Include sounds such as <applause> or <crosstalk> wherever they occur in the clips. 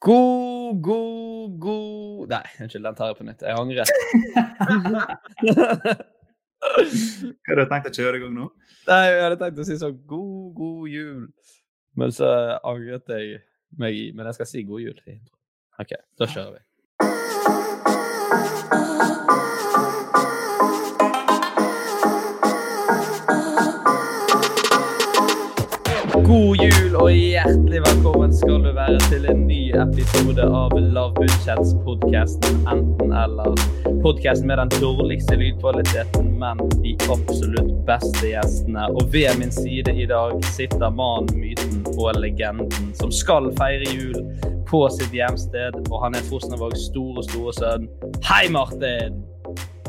God, god, god Nei, unnskyld, den tar jeg på nytt. Jeg angrer. Hva <laughs> <laughs> har du tenkt å kjøre i gang nå? Nei, jeg hadde tenkt å si sånn god, god jul. Men så angret jeg meg i. Men jeg skal si god jul. OK, da kjører vi. God jul og hjertelig velkommen skal du være til en ny episode av Lavbudsjettspodkasten Enten eller. Podkasten med den dårligste lydkvaliteten, men de absolutt beste gjestene. Og ved min side i dag sitter mannen, myten og legenden som skal feire jul på sitt hjemsted. Og han er Fosnavågs store, store sønn. Hei, Martin!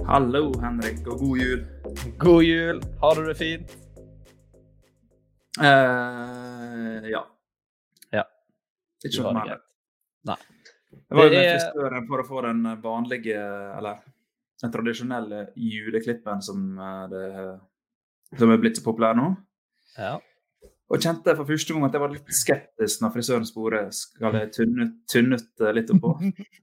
Hallo, Henrik, og god jul. God jul. Har du det fint? Eh, ja. Ja. Ikke noe mer. Nei. Jeg var jo Det er- frisøren for å få den vanlige, eller den tradisjonelle juleklippen som, eh, det, som er blitt så populær nå. Ja. Og kjente for første gang at jeg var litt skeptisk når frisøren sporet skal jeg tynne tynne ut eh, litt oppå.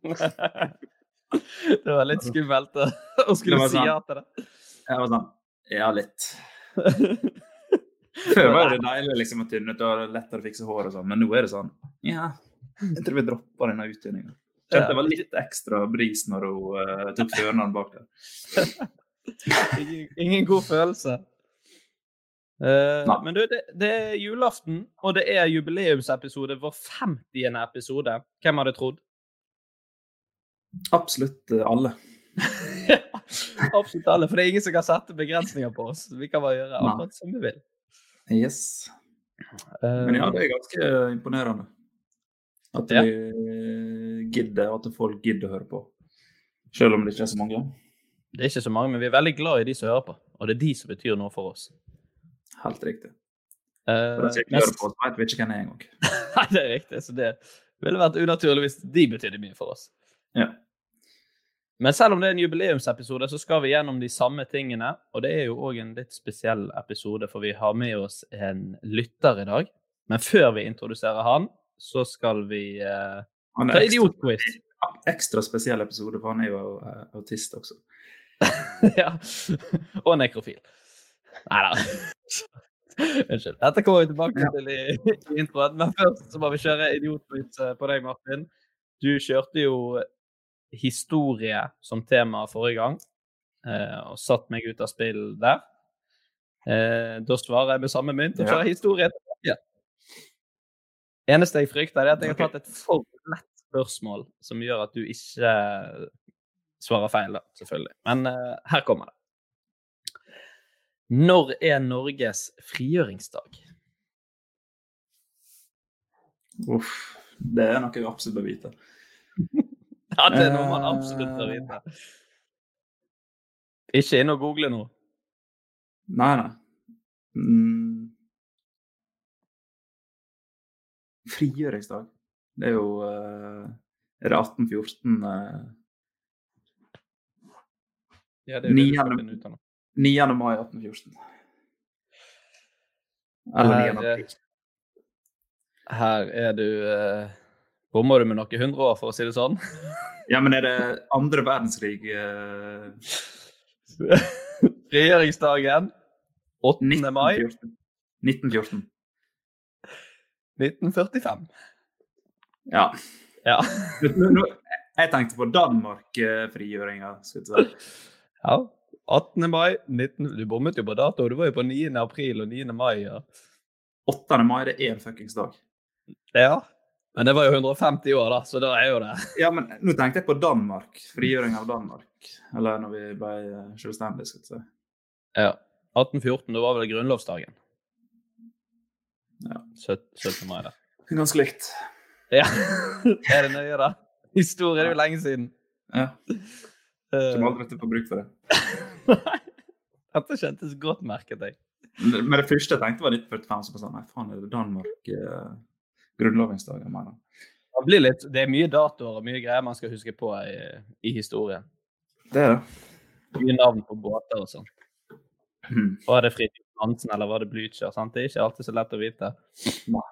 <laughs> det var litt skummelt å skulle si sant. ja til det. Jeg var sånn Ja, litt. <laughs> <laughs> Før var det deilig liksom, å tynne ut og lettere å fikse hår og sånn, men nå er det sånn Ja, jeg tror vi dropper denne uttynninga. Kjente det var litt ekstra bris når hun uh, tok føreren bak der. <laughs> Ingen, ingen god følelse. Uh, men du, det, det er julaften, og det er jubileumsepisode, vår 50. episode. Hvem hadde trodd? Absolutt eh, alle. <laughs> Absolutt alle, for det er ingen som kan sette begrensninger på oss. Vi kan bare gjøre akkurat som vi vil. Yes. Eh, Men ja, det er ganske imponerende. At Ja. gidder, og at folk gidder å høre på. Selv om det ikke er så mange. det er ikke så mange, men vi er veldig glad i de som hører på. Og det er de som betyr noe for oss. Helt riktig. Uh, de som ikke hører på, så vet vi ikke hvem det er engang. <laughs> Nei, det er riktig. Så det ville vært unaturlig hvis de betydde mye for oss. Ja. Men selv om det er en jubileumsepisode, så skal vi gjennom de samme tingene. Og det er jo òg en litt spesiell episode, for vi har med oss en lytter i dag. Men før vi introduserer han, så skal vi eh, ta idiotquiz. ekstra spesiell episode, for han er jo uh, autist også. <laughs> ja. Og nekrofil. Nei da. Unnskyld. Dette kommer vi tilbake Ja. til i, i introen. Men først så må vi kjøre idiotquiz eh, på deg, Martin. Du kjørte jo historie som tema forrige gang, eh, og satt meg ut av spill der. Eh, da svarer jeg med samme mynt og Ja. kjører historie tilbake. Eneste jeg frykter, er at jeg har tatt et for lett spørsmål som gjør at du ikke svarer feil, da, selvfølgelig. Men eh, her kommer det. Når er Norges frigjøringsdag? Uff. Det er noe jeg absolutt bør vite. Ja, det er noe man absolutt bør vite. Ikke inn og google nå. Nei, nei. Mm. Frigjøringsdag. Det er jo uh, Er det 1814 uh, Ja, det er jo det du finne ut av nå. 9. mai 1814. Eller 9. Her, april. her er du uh, Bommer du med noen hundre år, for å si det sånn? <laughs> Ja, men er det andre verdenskrig eh, <laughs> Regjeringsdagen 8. mai 1914? 1914. 1945. Ja. Ja. <laughs> Jeg tenkte på Danmark-frigjøringa. ja. 18. mai 19... Du bommet jo på dato. Du var jo på 9. april og 9. mai. Ja. 8. mai det er en fuckings dag. ja. Men det var jo 150 år, da, så da er jo det Ja, men nå tenkte jeg på Danmark. Frigjøring av Danmark. Eller når vi ble eh, selvstendige. skal vi si. Ja. 1814, da var vel grunnlovsdagen. Ja. 17. mai, da. Ganske likt. Ja. er det nøye, da? Historie er jo lenge siden. Ja. Eh, Kommer aldri til å få bruk for det. Nei. <laughs> Dette kjentes godt, merket jeg. Men det første jeg tenkte var 1945. Så sånn, nei, faen, er det Danmark jeg mener. Det, blir litt, det er mye datoer og mye greier man skal huske på i, i historien. Det er det. Mye navn på båter og sånn. Var det Fridtjof Nansen eller var det Blücher? sant? Det er ikke alltid så lett å vite. Nei.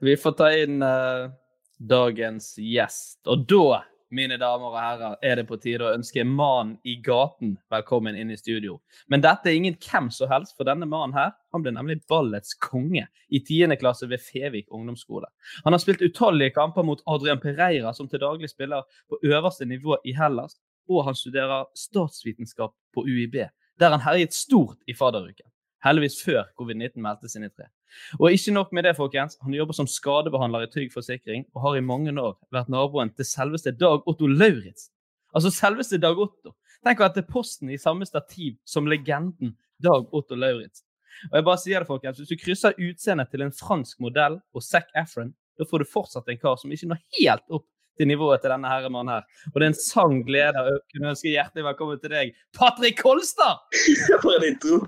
Vi får ta inn uh, dagens gjest. Og da, mine damer og herrer, er det på tide å ønske mannen i gaten velkommen inn i studio. Men dette er ingen hvem som helst, for denne mannen her, han ble nemlig ballets konge i 10. klasse ved Fevik ungdomsskole. Han har spilt utallige kamper mot Adrian Pereira, som til daglig spiller på øverste nivå i Hellas, og han studerer statsvitenskap på UiB, der han herjet stort i fadderuken. Heldigvis før covid-19 meldte sine tre. Og ikke nok med det, folkens. Han jobber som skadebehandler i Trygg Forsikring og har i mange år vært naboen til selveste Dag Otto Lauritzen. Altså selveste Dag Otto. Tenk å det er posten i samme stativ som legenden Dag Otto Lauritzen. Og jeg bare sier det, folkens, Hvis du krysser utseendet til en fransk modell og Zac Efron, da får du fortsatt en kar som ikke når helt opp til nivået til denne herremannen her. Og det er en sann glede å kunne ønske hjertelig velkommen til deg, Patrick Kolstad! <laughs> For en intro.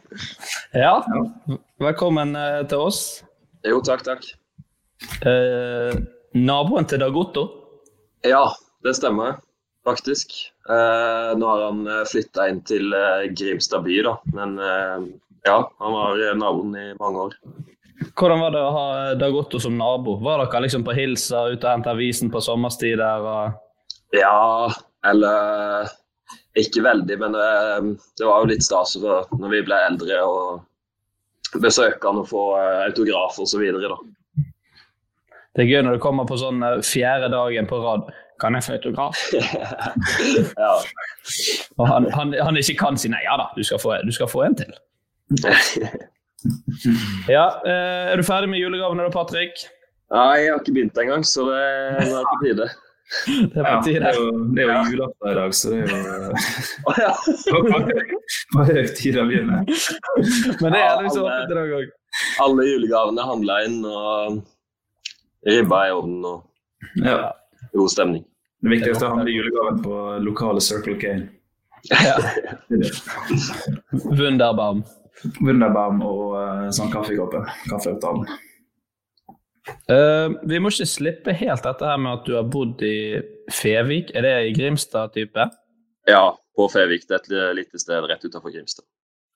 Ja, velkommen eh, til oss. Jo, takk, takk. Eh, naboen til Dag Otto. Ja, det stemmer faktisk. Eh, nå har han flytta inn til eh, Grimstad by, da. Men eh, ja, han var eh, naboen i mange år. Hvordan var det å ha Dag Otto som nabo? Var dere liksom på Hilsa ute og hente avisen på sommerstid der? Og... Ja, eller Ikke veldig, men det, det var jo litt stas når vi ble eldre og besøke han og få eh, autograf videre. Det er gøy når du kommer på sånn eh, fjerde dagen på rad. Kan jeg få autograf? <laughs> ja. Og han, han, han ikke kan si nei. Ja da, du skal få, du skal få en til. <laughs> Ja, eh, Er du ferdig med julegavene da, Patrick? Nei, jeg har ikke begynt engang, så det, nå er det på tide. <laughs> Det er Ja, på det tide. er jo, det er jo julaften i dag, så det er jo ja. <laughs> på høy tid å begynne. Men det er heldigvis åpent i dag òg. Alle julegavene handla inn, og ribba i ovnen og Ja. god stemning. Det viktigste er å handle julegaven på lokale Circle K. Ja. <laughs> Er. Wunderbaum. Wunderbaum og uh, sånn kaffekoppen. Kaffeavtalen. Uh, vi må ikke slippe helt dette her med at du har bodd i Fevik. Er det i Grimstad-type? Ja, på Fevik. Det er et lite sted rett utenfor Grimstad.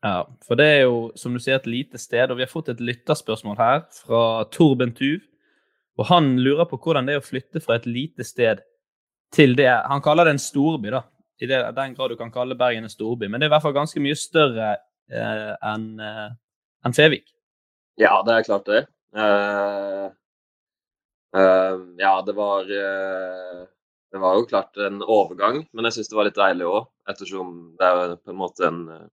Ja, for det er jo, som du sier, et lite sted, og vi har fått et lytterspørsmål her fra Torben Tuv. Og han lurer på hvordan det er å flytte fra et lite sted til det Han kaller det en storby, da. I det, den grad du kan kalle Bergen en storby. Men det er i hvert fall ganske mye større eh, enn eh, enn Fevik. Ja, det er klart det. Uh, uh, ja, det var uh, Det var jo klart en overgang, men jeg syns det var litt deilig òg, ettersom det er på en måte en eh,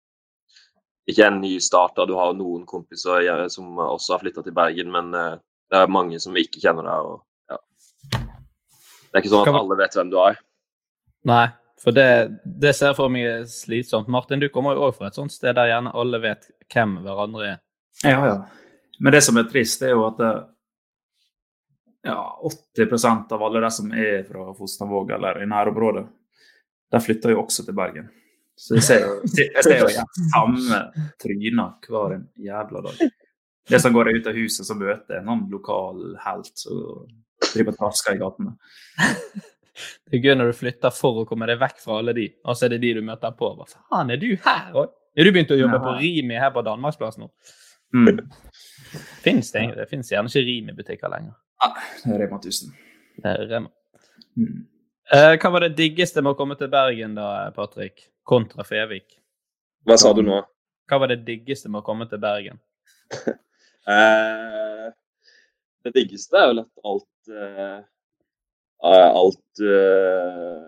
Ikke en ny start, da. Du har jo noen kompiser som også har flytta til Bergen, men eh, det er mange som ikke kjenner deg. Og, ja. Det er ikke sånn at alle vet hvem du er. Nei, for det, det ser for meg slitsomt. Martin, du kommer jo òg fra et sånt sted der gjerne alle vet hvem hverandre er. Ja, ja. Men det som er trist, er jo at det, ja, 80% av alle de som er fra Fosnavåg eller i nærområdet, de flytter jo også til Bergen. Så jeg ser jo, jeg ser jo samme tryner hver en jævla dag. Det som går ut av huset, så møter jeg en lokal helt som driver og trasker i gatene. Det er gøy når du flytter for å komme deg vekk fra alle de, og så er det de du møter på. Hva faen, er du her òg? Er du begynt å jobbe Ja. på Rimi her på Danmarksplass nå? Mm. Fins det egentlig? Det fins gjerne ikke Rimi-butikker lenger. Ja, Det er Rema 1000. Det er Rema. Mm. Eh, hva var det diggeste med å komme til Bergen da, Patrick? Kontra Fevik? Hva sa du nå? Hva var det diggeste med å komme til Bergen? <laughs> Eh, det diggeste er vel at alt eh, eh, Alt eh,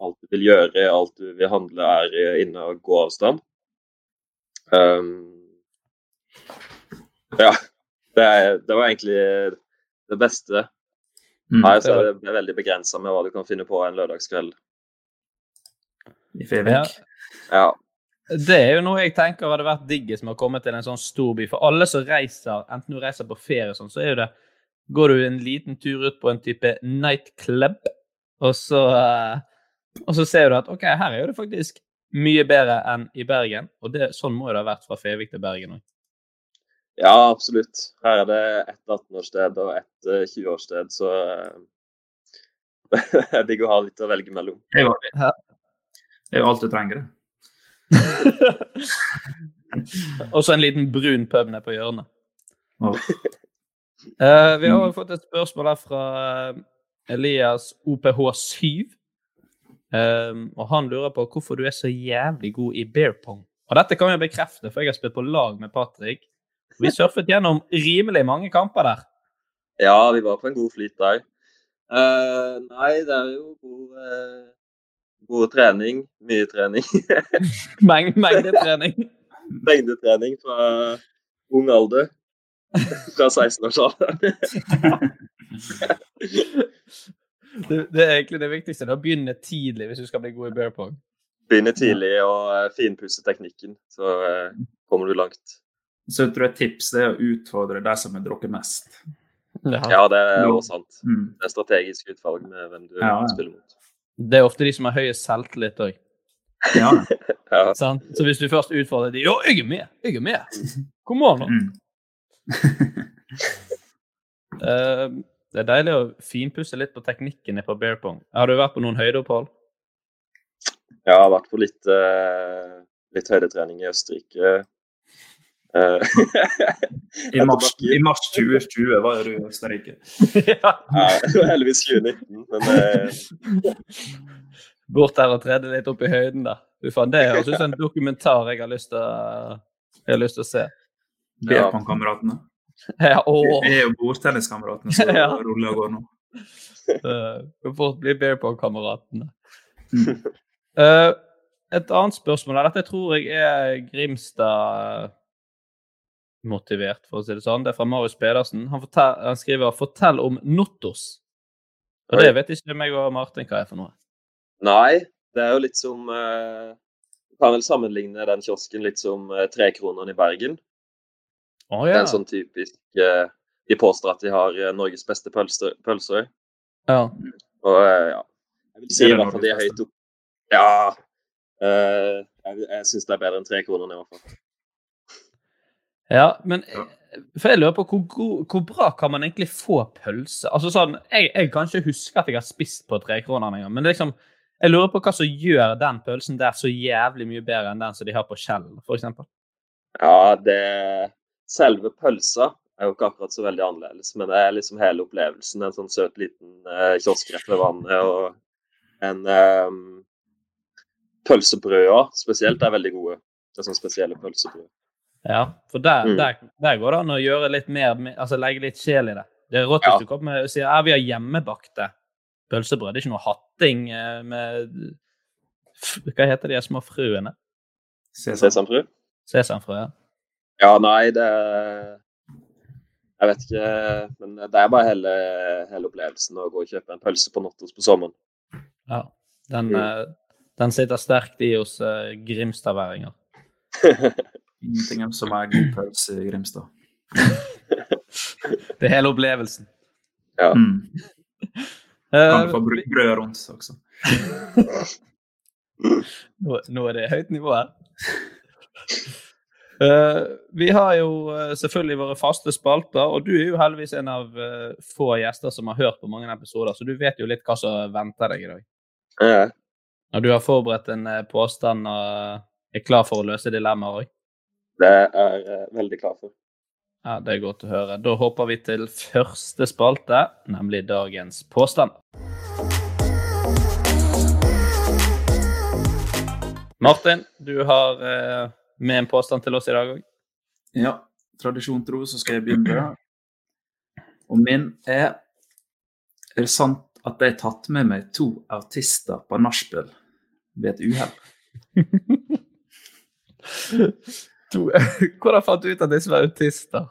Alt du vil gjøre, alt du vil handle, er eh, innen gåavstand. Um, ja. Det, er, det var egentlig det beste. Mm. Her så er det veldig begrensa med hva du kan finne på en lørdagskveld. I Fevik. Ja. Det er jo noe jeg tenker hadde vært diggest med å komme til en sånn stor by. For alle som reiser, enten du reiser på ferie og sånn, så er jo det Går du en liten tur ut på en type nightclub, og så eh, Og så ser du at OK, her er det faktisk mye bedre enn i Bergen. Og det, sånn må det ha vært fra Fevik til Bergen òg. ja, absolutt. Her er det ett 18-årssted og ett eh, 20-årssted, så eh, <laughs> det er digg å ha litt å velge mellom. Det er jo, det er jo alt du trenger. det. <laughs> <laughs> og så en liten brun pub nede på hjørnet. Eh, vi har fått et spørsmål her fra eh, Elias OPH7. Um, og han lurer på hvorfor du er så jævlig god i bear pong. Og dette kan jeg bekrefte, for jeg har spilt på lag med Patrick. Vi surfet gjennom rimelig mange kamper der. Ja, vi var på en god flyt der. Uh, nei, det er jo god, uh, god trening. Mye trening. <laughs> Meng Mengdetrening. <laughs> Mengdetrening fra ung alder. Fra 16-årsalderen. <laughs> Det, det er egentlig det viktigste. Det er å begynne tidlig hvis du skal bli god i bear pong. Begynne tidlig og eh, finpusse teknikken, så eh, kommer du langt. så jeg tror et tips det er å utfordre de som har drukket mest. Ja, det er også sant. Mm. Det er strategisk utvalg med hvem du Ja, ja. spiller mot. Det er ofte de som har høyest selvtillit òg. Ja. <laughs> Ja. Så hvis du først utfordrer de Ja, jeg er med! Jeg er med! <laughs> Kom an, nå! Mm. Eh, det er deilig å finpusse litt på teknikken på bear pong. Har du vært på noen høydeopphold? Jeg har vært på litt, uh, litt høydetrening i Østerrike. Eh, <laughs> I, mars, I mars 2020 var du i Østerrike. <laughs> ja. ja, heldigvis 2019, men uh... Bort der og trede litt opp i høyden, da. Fy det <laughs> høres ut som en dokumentar jeg har lyst til å se. Beerpong-kameratene. Ja. <laughs> Vi er jo bordtenniskameratene som <laughs> Ja. ruller og går nå. Uh, Kan fort bli bear pong-kameratene. Mm. <laughs> Eh, et annet spørsmål her. Dette tror jeg er Grimstad motivert, for å si det sånn. Det er fra Marius Pedersen. Han, fortell, han skriver 'Fortell om Nottos'. Og det vet ikke meg og Martin hva er for noe. nei, det er jo litt som uh, kan vel sammenligne den kiosken litt som uh, Trekronene i Bergen. Å Det er en sånn typisk eh, De påstår at de har eh, Norges beste pølser. pølser. ja. Og eh, ja Jeg vil si Det i hvert fall de er høyt opp. Ja. eh, jeg jeg syns det er bedre enn Trekronene, i hvert fall. Ja, men For jeg lurer på hvor, god, hvor bra kan man egentlig få pølse? Altså sånn, Jeg, jeg kan ikke huske at jeg har spist på trekroneren engang, men det liksom, jeg lurer på hva som gjør den pølsen der så jævlig mye bedre enn den som de har på Kjell, f.eks. Ja, det Selve pølsa er jo ikke akkurat så veldig annerledes, men det er liksom hele opplevelsen. En sånn søt liten eh, kiosk rett ved vannet og en eh, Pølsebrøda spesielt er veldig gode. Det er sånn spesielle pølsebrød. Ja, for der, Mm. der, der går det an å gjøre litt mer, altså legge litt sjel i det. Det er rått hvis Ja. du kommer og sier at vi har hjemmebakte pølsebrød. Det er ikke noe hatting eh, med Hva heter de små frøene? Sesamfrø? Sesamfrø? ja. Ja, nei, det Jeg vet ikke, men det er bare hele, hele opplevelsen å gå og kjøpe en pølse på Nottos på sommeren. Ja. Den, Mm. eh, den sitter sterkt i hos uh, grimstadværinger. <laughs> Ingenting som er god pølse i Grimstad. Det er hele opplevelsen. Mm. Eh, Kan du få brød rundt også. <laughs> Nå, nå er det høyt nivå her. <laughs> Eh, vi har jo eh, selvfølgelig våre faste spalter, og du er jo heldigvis en av eh, få gjester som har hørt på mange episoder, så du vet jo litt hva som venter deg i dag. Ja. Og du har forberedt en påstand og er klar for å løse dilemmaer òg? Det er jeg veldig klar for. Ja, det er godt å høre. Da hopper vi til første spalte, nemlig dagens påstand. Martin, du har med en påstand til oss i dag òg. Ja, tradisjon tro, så skal jeg begynne. Og min er Er det sant at jeg har tatt med meg to autister på nachspiel ved et uhell? Hvordan fant du ut at disse var autister?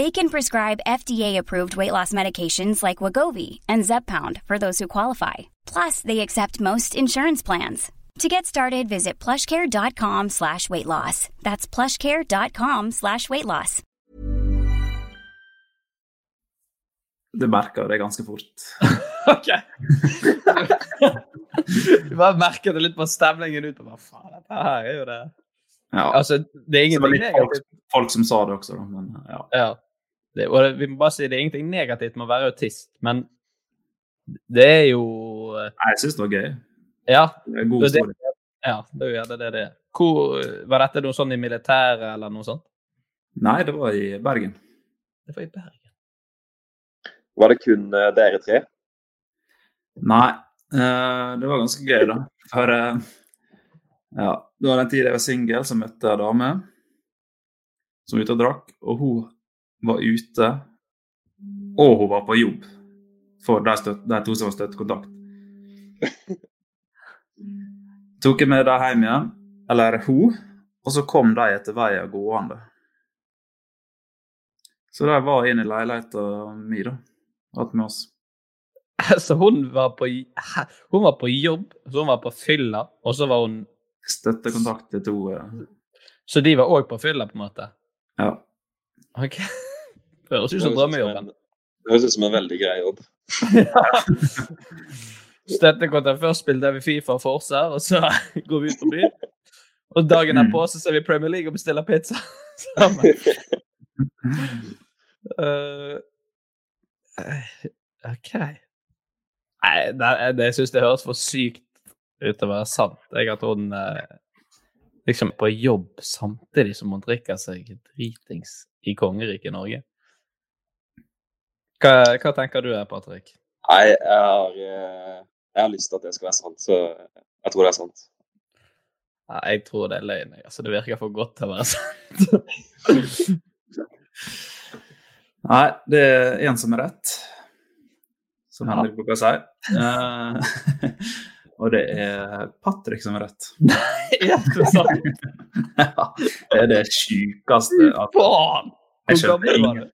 They can prescribe FDA-approved weight loss medications like Wagovi and Zepbound for those who qualify. Plus, they accept most insurance plans. To get started, visit plushcare.com slash weight loss. That's plushcare.com slash weight loss. Du merker det ganske fort. <laughs> OK. Du bare merker det litt på stemningen ut. og bare, faen, dette her er jo det. Ja. Altså, det er Så det var ingenting litt folk, negativt. folk som sa det også, da. Men ja. Ja. Det, og vi må bare si det er ingenting negativt med å være autist, men det er jo eh, Nei, jeg syns det var gøy. Ja. Det er en god det, historie. ja, det er jo gjerne det det er. Hvor, var dette noe sånn i militæret eller noe sånt? Nei, det var i Bergen. Det var i Bergen. Var det kun uh, dere tre? Nei, uh, det var ganske gøy, da. For uh, ja, det var den tiden jeg var singel, så møtte jeg ei dame som var ute og drakk. Og hun var ute, og hun var på jobb for de, støt, de to som var støttekontakt. <laughs> Tok jeg med dem hjem igjen, eller hun, og så kom de etter veien gående. Så de var inne i leiligheten min, da. Hatt med oss. <laughs> Så hun var på, <laughs> hun var på jobb, så hun var på fylla, og så var hun Støttekontakt til to eh, Så de var òg på fylla, på en måte? Ja. OK. Høres ut som drømmejobben. Høres ut som en veldig grei jobb. <laughs> Støttekontoret først spilte vi Fifa og Forza, og så <laughs> går vi ut på byen. Og dagen derpå så ser vi Premier League og bestiller pizza <laughs> sammen. Uh, OK. Nei, det, det, jeg syns det høres for sykt ut til å være sant. Jeg at hun uh, liksom på jobb samtidig som hun drikker seg dritings i kongeriket Norge. Hva, hva tenker du der, Patrick? Nei, jeg har, eh, jeg har lyst til at det skal være sant, så jeg tror det er sant. Nei, jeg tror det er løgn. Altså, det virker for godt til å være <laughs> sant. Nei, det er én som er rett, som ja. Henrik bruker å si. Uh, <laughs> og det er Patrick som er rett. <laughs> Nei, er det sant? ja, det er det sjukeste. Faen! Hvor gammel var du?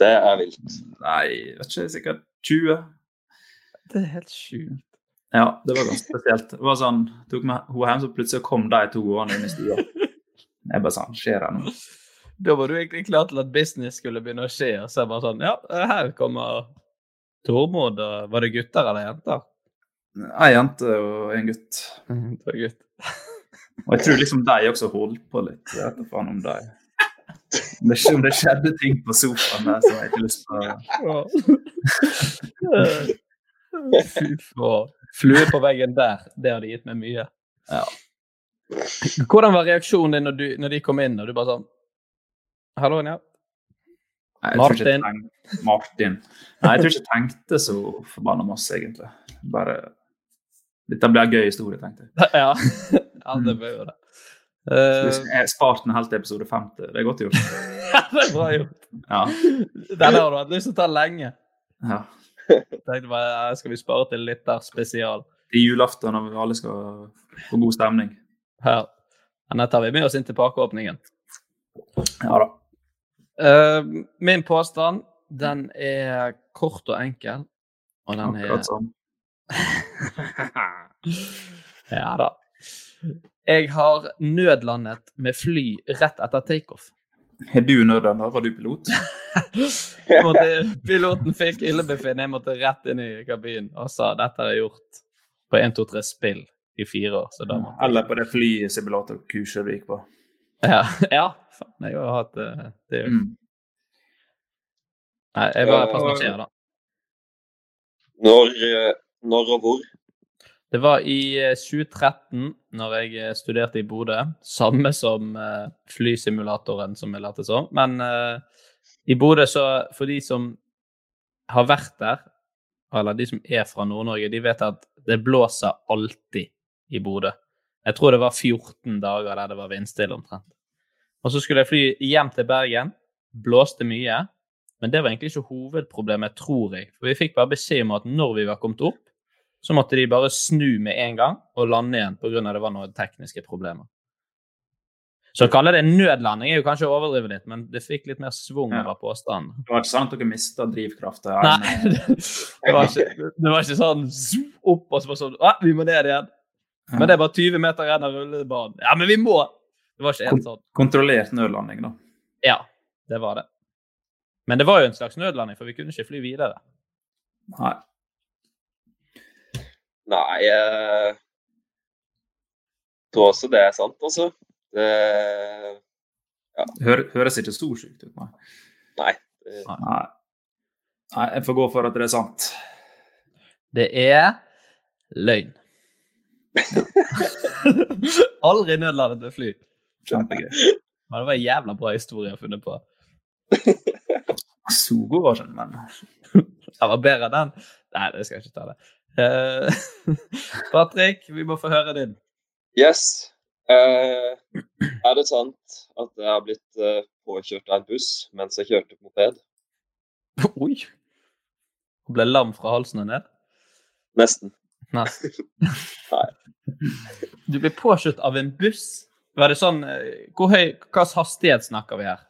Det er vilt. Nei, vet ikke, sikkert 20. Det er helt sjukt. Ja, det var ganske spesielt. Det var sånn, tok med hun hjem, så plutselig kom de to gående inn i stua. Jeg bare sånn, skjer det noe? Da var du egentlig klar til at business skulle begynne å skje, og så bare sånn Ja, her kommer Tormod. og Var det gutter eller jenter? Ei jente og en gutt. <laughs> Det var gutt. Og jeg tror liksom de også holdt på litt. Jeg vet ikke faen om de om det, om det skjedde ting på sofaen der som jeg ikke lyst på Fy faen. Flue på veggen der, det hadde gitt meg mye. Ja. Hvordan var reaksjonen din når, du, når, de kom inn, og du bare sånn Hallo, ja. Nei, Martin. Martin. Nei, jeg tror ikke jeg tenkte så forbanna masse, egentlig. Bare Dette blir en gøy historie, tenkte jeg. <laughs> Ja, ja det blir jo det. Uh, jeg spart den helt til episode 50. Det er godt gjort. <laughs> det er bra gjort. Ja. Den har du hatt lyst til å ta lenge. Ja. Tenkte bare, Skal vi spare til litt der spesial? I julaften når vi alle skal få god stemning. Her. Den tar vi med oss inn til pakkeåpningen. Ja da. Uh, min påstand, den er kort og enkel. Og den Akkurat sånn. <laughs> <laughs> ja da. Jeg har nødlandet med fly rett etter takeoff. Er du nødlanda? Var du pilot? <laughs> piloten fikk illebefinnende. Jeg måtte rett inn i kabinen og sa dette har jeg gjort på 1, 2, 3 spill i fire år. Så da måtte Eller på det flysimulatorkurset du gikk på. Ja. <laughs> ja faen, jeg har hatt uh, det. Mm. Nei, jeg var passasjer, da. Når, eh, når og hvor? Det var i 2013, eh, når jeg eh, studerte i Bodø. Samme som uh, flysimulatoren som jeg lærte så. Men uh, i Bodø, så for de som har vært der, eller de som er fra Nord-Norge, de vet at det blåser alltid i Bodø. Jeg tror det var 14 dager der det var vindstille omtrent. Og så skulle jeg fly hjem til Bergen. Blåste mye. Men det var egentlig ikke hovedproblemet, tror jeg. For vi fikk bare beskjed om at når vi var kommet opp, så måtte de bare snu med en gang og lande igjen pga. det var noen tekniske problemer. Så å kalle det nødlanding er jo kanskje å overdrive litt, men det fikk litt mer svung over påstanden. Det var ikke sånn at dere mista drivkrafta? Nei, <laughs> det var, ikke, det var ikke sånn opp og så sånn Å, Vi må ned igjen. Men det er bare 20 meter igjen av rullebanen. Ja, men vi må! Det var ikke helt sånn. Kontrollert nødlanding, da? Ja, det var det. Men det var jo en slags nødlanding, for vi kunne ikke fly videre. Nei. Nei Jeg tror også det er sant, altså. Det ja. Hør, høres ikke så sjukt ut, nei. Nei. nei. Nei, jeg får gå for at det er sant. Det er løgn. <laughs> Aldri nødlandet med fly. Kjempegøy. Men det var en jævla bra historie å ha funnet på. Så god var den, men Den var bedre enn den. Nei, det skal jeg ikke ta det. Uh, <laughs> Patrick, vi må få høre din. Yes. Uh, er det sant at jeg har blitt uh, påkjørt av en buss mens jeg kjørte på moped? <laughs> Oi! Hun ble lam fra halsen og ned? Nesten. <laughs> Nei. Du ble påkjørt av en buss? Var det sånn Hvor høy, hvilken hastighet snakker vi her?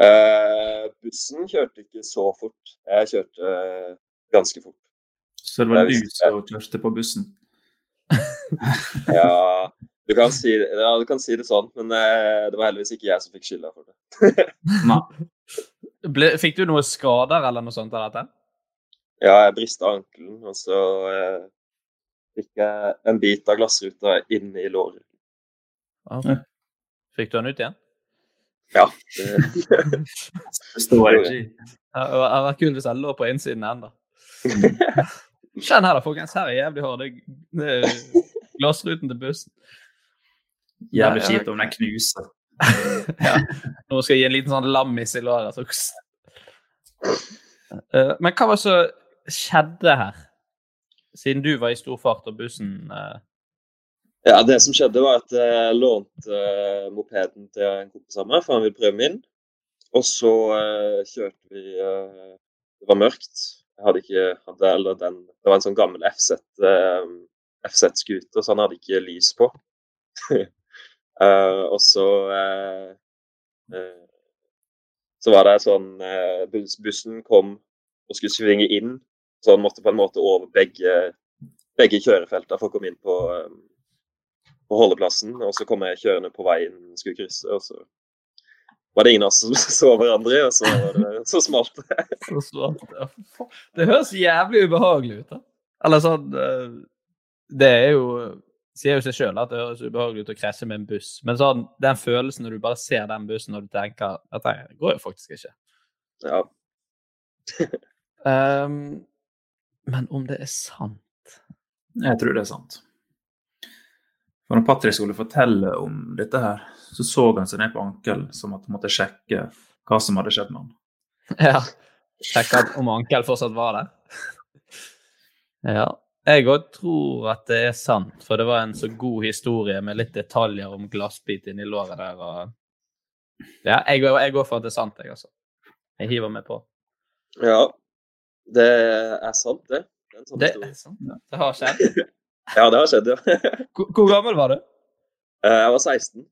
Uh, bussen kjørte ikke så fort. Jeg kjørte ganske fort. Så det var du som kjørte på bussen? <laughs> Ja, du kan si, ja, du kan si det sånn, men eh, det var heldigvis ikke jeg som fikk skylda for det. <laughs> <laughs> Ble, fikk du noen skader eller noe sånt av dette? Ja, jeg brista ankelen, og så eh, fikk jeg en bit av glassruta inn i låret. Fikk du den ut igjen? Ja. Det, Det står ikke i. Det hadde vært kult hvis jeg lå på innsiden enda. Kjenn her da, folkens. Her er jævlig hard. Det, er glassruten til bussen. Jævlig kjipt om den knuser. <laughs> ja. Nå skal jeg gi en liten sånn lammis i låret. Så. Eh, Men hva var det som skjedde her? Siden du var i stor fart og bussen eh, ja, det som skjedde, var at jeg lånte uh, mopeden til en kompis av meg, for han ville prøve min. Og så eh, kjørte vi eh, Det var mørkt. Hadde ikke hadde, eller den, Det var en sånn gammel FZ eh, FZ-scooter, så han hadde ikke lys på. <laughs> Eh, og så eh, eh, Så var det sånn bus, Bussen kom og skulle svinge inn, så han måtte på en måte over begge, begge kjørefeltene for å komme inn på, eh, på holdeplassen. Og så kom jeg kjørende på veien skulle krysse, og så var det ingen av oss som <laughs> så hverandre, og så, det, så smalt det. så smalt, Ja. Det høres jævlig ubehagelig ut, da. Eller sånn eh, Det er jo Sier jo seg sjøl at det høres ubehagelig ut å krasje med en buss, men sånn, den følelsen når du bare ser den bussen og du tenker at det går jo faktisk ikke. Ja. um, <laughs> men om det er sant Jeg tror det er sant. For når Patrick skulle fortelle om dette her, så så han seg ned på ankelen som at han måtte sjekke hva som hadde skjedd med han. Ja. Sjekke om ankel fortsatt var der. ja. Jeg òg tror at det er sant, for det var en så god historie med litt detaljer om glassbit inni låret der. Og... Ja, jeg, går- jeg går for at det er sant, jeg, altså. Jeg hiver meg på. ja. Det er sant, det. Det er sånn Det er sant. Det har skjedd. <laughs> Ja, det har skjedd, ja. <laughs> Hvor, hvor gammel var du? Eh, Jeg var 16.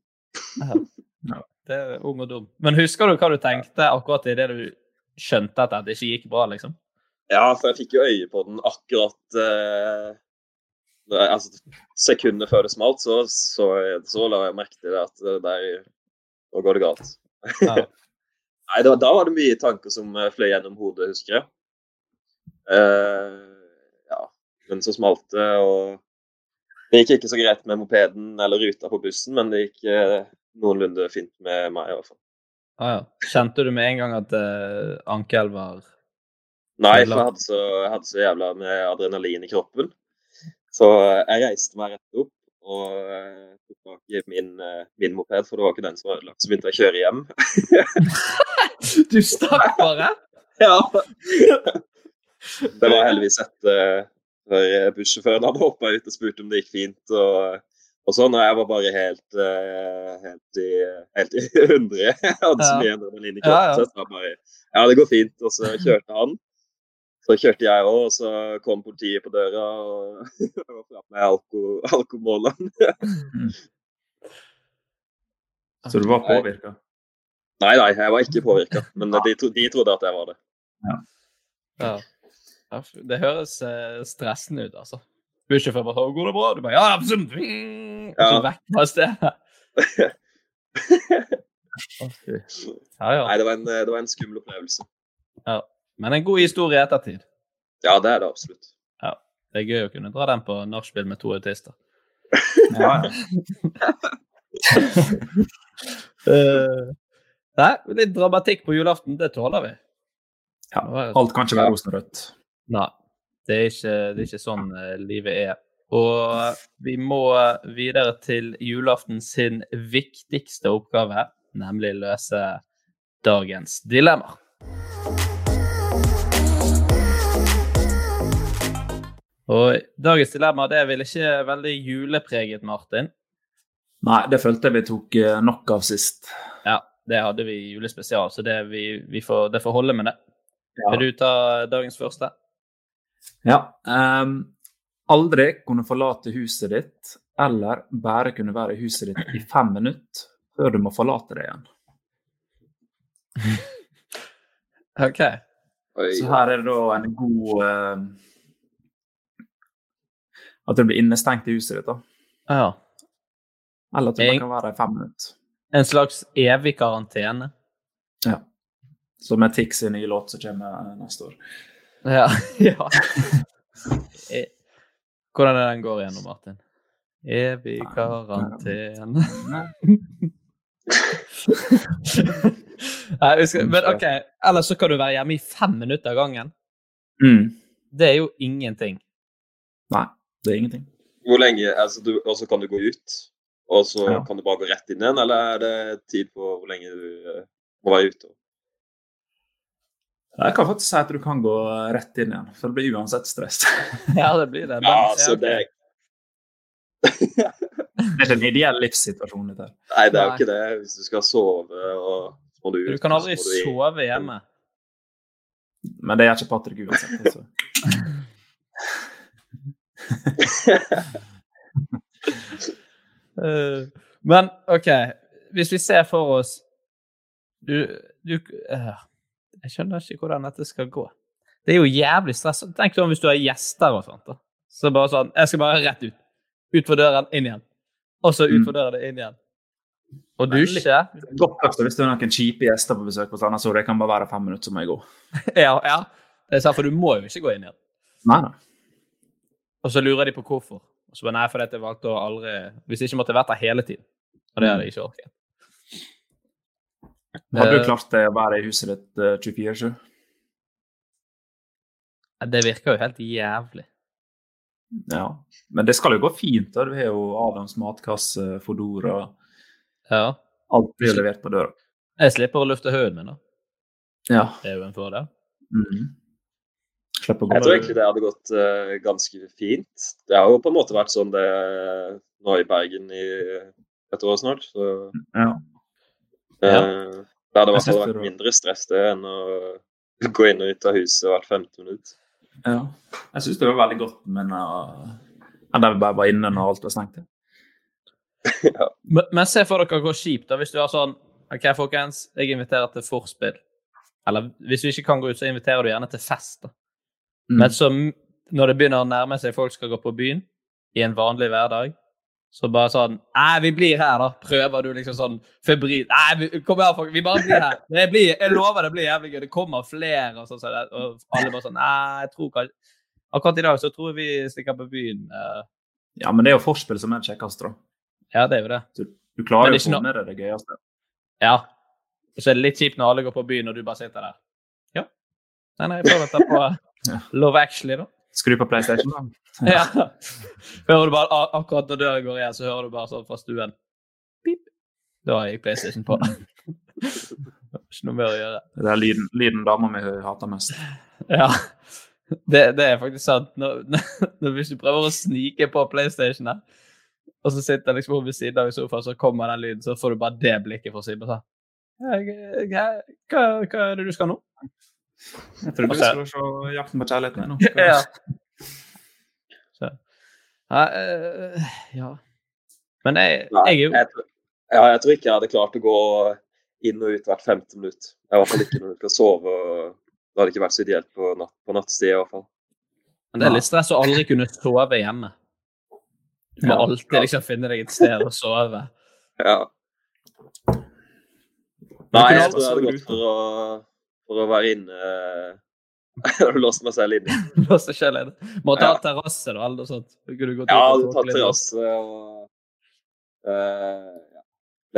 Det er ung og dum. Men husker du hva du tenkte akkurat idet du skjønte at det ikke gikk bra, liksom? Ja, for jeg fikk jo øye på den akkurat eh, altså, Sekundet før det smalt, så, så, så la jeg merke til det at det der Nå går det galt. Ja. <laughs> Nei, da, da var det mye tanker som eh, fløy gjennom hodet, husker jeg. Eh, ja, men så smalt og det gikk ikke så greit med mopeden eller ruta på bussen, men det gikk eh, noenlunde fint med meg, i hvert fall. Ah, ja. Kjente du med en gang at eh, ankel var Nei, for jeg hadde, så, jeg hadde så jævla med adrenalin i kroppen. Så eh, jeg reiste meg rett opp og eh, tok tak i min, eh, min moped, for det var ikke den som var ødelagt. Så begynte jeg å kjøre hjem. <laughs> Du stakk bare? <laughs> ja. Det var heldigvis etter før bussjåføren hadde hoppa ut og spurt om det gikk fint. og og sånn, og jeg var bare helt, eh, helt, i, helt i hundre. Jeg hadde så mye adrenalin i Ja, kroppen. ja. Så jeg sa bare ja, det går fint. Og så kjørte han. Så kjørte jeg òg, og så kom politiet på døra og <laughs> var framme med alko. Så du var påvirka? Nei, nei, jeg var ikke påvirka, men de, tro- de trodde at jeg var det. Ja. Ja, Det høres eh, stressende ut, altså. Bussjåfør bare 'Går det bra?' Du bare 'Ja, absolutt!' Ja. Så vekk fra stedet. <laughs> Ja, ja. Nei, det var en, det var en skummel opplevelse. ja. Men en god historie i ettertid. Ja, det er det absolutt. Ja. Det er gøy å kunne dra den på nachspiel med to autister. <laughs> Ja, ja. uh, <laughs> nei, litt dramatikk på julaften, det tåler vi. ja. Alt kan ikke være rosenrødt. Nei, det er ikke, det er ikke sånn eh, livet er. Og vi må videre til julaften sin viktigste oppgave, nemlig løse dagens dilemma. Og dagens dilemma det er vel ikke veldig julepreget, Martin. Nei, det følte jeg vi tok eh, nok av sist. Ja, det hadde vi i julespesial, så det, vi, vi får, det får holde med det. Ja. Vil du ta dagens første? Ja. Um, aldri kunne forlate huset ditt, eller bare kunne være i huset ditt i fem minutter før du må forlate det igjen. <laughs> OK. Oi, Så her er det da en god uh, At du blir innestengt i huset ditt, da. Ja. Eller at du bare kan være der i fem minutter. En slags evig karantene. Ja. Som er Tix sin nye låt som kommer eh, neste år. Ja. <laughs> ja. Eh, Hvordan er den går igjennom, Martin? Evig karantene Nei, <laughs> skal, Men OK, ellers så kan du være hjemme i fem minutter av gangen. Mm. Det er jo ingenting. Nei, det er ingenting. Hvor lenge altså du, Og så kan du gå ut, og så Ja. kan du bare gå rett inn igjen, eller er det tid på hvor lenge du eh, må være ute? Jeg kan faktisk si at du kan gå rett inn igjen, for det blir uansett stress. <laughs> Ja, det blir det. Men, Ja, altså, det det Det er ikke en ideell livssituasjon. dette her. Nei, det er jo ikke det. Hvis du skal sove og må du ut Du kan aldri du sove hjemme. Men det gjør ikke Patrick uansett. Altså. <laughs> Eh, men OK, hvis vi ser for oss Du, du eh, Jeg skjønner ikke hvordan dette skal gå. Det er jo jævlig stress. Tenk sånn hvis du har gjester og sånt. da. Så bare sånn Jeg skal bare rett ut. Utfor døren, inn igjen. Og så utfor døren, inn igjen. Og dusje. Godt også hvis det er noen kjipe gjester på besøk Anna, så det kan bare være fem minutter, så må jeg gå. <laughs> Ja, ja. Det er sant, for du må jo ikke gå inn igjen. Nei, nei. Og så lurer de på hvorfor. Og så bare nei, fordi jeg valgte å aldri Hvis jeg ikke måtte vært der hele tiden. Og det hadde jeg ikke orket. Hadde Eh, du klart det å være i huset ditt eh, 24-7? Det virker jo helt jævlig. Ja. Men det skal jo gå fint. da. Du har jo Adams matkasse, Fodora Ja. Alt blir levert på døra. Jeg slipper å lufte huden min, da. Ja. Det er jo en fordel. Mm -hmm. Jeg tror egentlig det hadde gått uh, ganske fint. Det har jo på en måte vært sånn det nå i Bergen i et år snart. Så Ja. Uh, Ja. Det hadde i hvert fall vært mindre stress det enn å gå inn og ut av huset hvert 15 minutt. ja. Jeg syns det var veldig godt, men uh, enn der vi bare var inne når alt var stengt. <laughs> Men, men se for dere hvor kjipt da, hvis du har sånn OK, folkens, jeg inviterer til forspill. Eller hvis vi ikke kan gå ut, så inviterer du gjerne til fest. da. Mm. Men så når det begynner å nærme seg folk skal gå på byen i en vanlig hverdag, så bare sånn Nei, vi blir her, da. Prøver du liksom sånn febrilt Nei, vi- kom her, folk. Vi bare blir her. Det blir, jeg lover det blir jævlig gøy. Det kommer flere. Og, sånn, så og alle bare sånn Nei, jeg tror kanskje Akkurat i dag så tror jeg vi stikker på byen. eh, Ja, men det er jo forspill som er kjekkest, da. ja, det er jo det. Du, du klarer jo å få med deg det gøyeste. Ja. Så er det litt kjipt når alle går på byen, og du bare sitter der. Ja. Nei, nei, jeg prøver å ta på <laughs> Love Actually, da. Skru på PlayStation, da. <laughs> Ja. Hører du bare, akkurat når døren går igjen, så hører du bare sånn fra stuen. Pip. Da jeg PlayStation på. <laughs> Ikke noe mer å gjøre. Det er lyden, lyden dama mi hater mest. <laughs> Ja. Det, det er faktisk sant. Når, når, hvis du prøver å snike på PlayStation her, og så sitter liksom hun ved siden av i sofaen, så kommer den lyden, så får du bare det blikket fra å si på jeg- jeg- Hva, hva er det du skal nå? Jeg tror du så- se 'Jakten på kjærligheten' nå. <laughs> Ja. Så. Ja, eh, ja. Men jeg, jeg er jo tror- ja, jeg tror ikke jeg hadde klart å gå inn og ut hvert femte minutt. I hvert fall ikke noe til å sove. og Det hadde ikke vært så ideelt på, natt, på nattstid i hvert fall. Men det er litt stress å aldri kunne sove hjemme. Du må Ja. alltid liksom finne deg et sted å sove. Ja. Nei, jeg tror jeg hadde gått for å, for å være inne <laughs> Jeg hadde meg selv inne. <laughs> Lås deg selv inne. Må ta Ja. terrasse da, eller noe sånt. Så kunne du gått Ja, tråkket litt. terrasse og uh,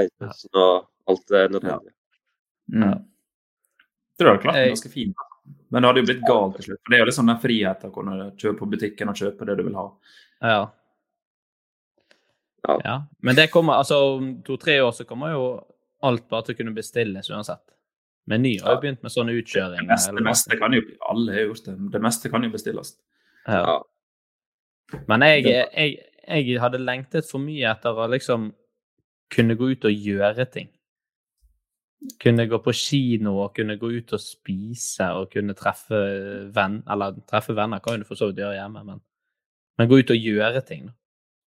ja, og alt det nødvendige. Mm. Ja. Jeg tror du hadde klart det Jeg- ganske fint. Men det hadde jo blitt galt til slutt. For det er jo liksom den friheten å kunne kjøpe på butikken og kjøpe det du vil ha. Ja. Ja. ja. Men det kommer, altså om to-tre år så kommer jo alt bare til å kunne bestilles uansett. Meny har jo begynt med sånne Det utkjøringer. meste, det meste kan jo Alle har gjort det. Det meste kan jo bestilles. Ja. Ja. Men jeg, jeg, jeg hadde lengtet for mye etter å liksom kunne gå ut og gjøre ting. Kunne gå på kino og kunne gå ut og spise og kunne treffe venn, eller treffe venner kan du for så vidt gjøre hjemme, men, men gå ut og gjøre ting.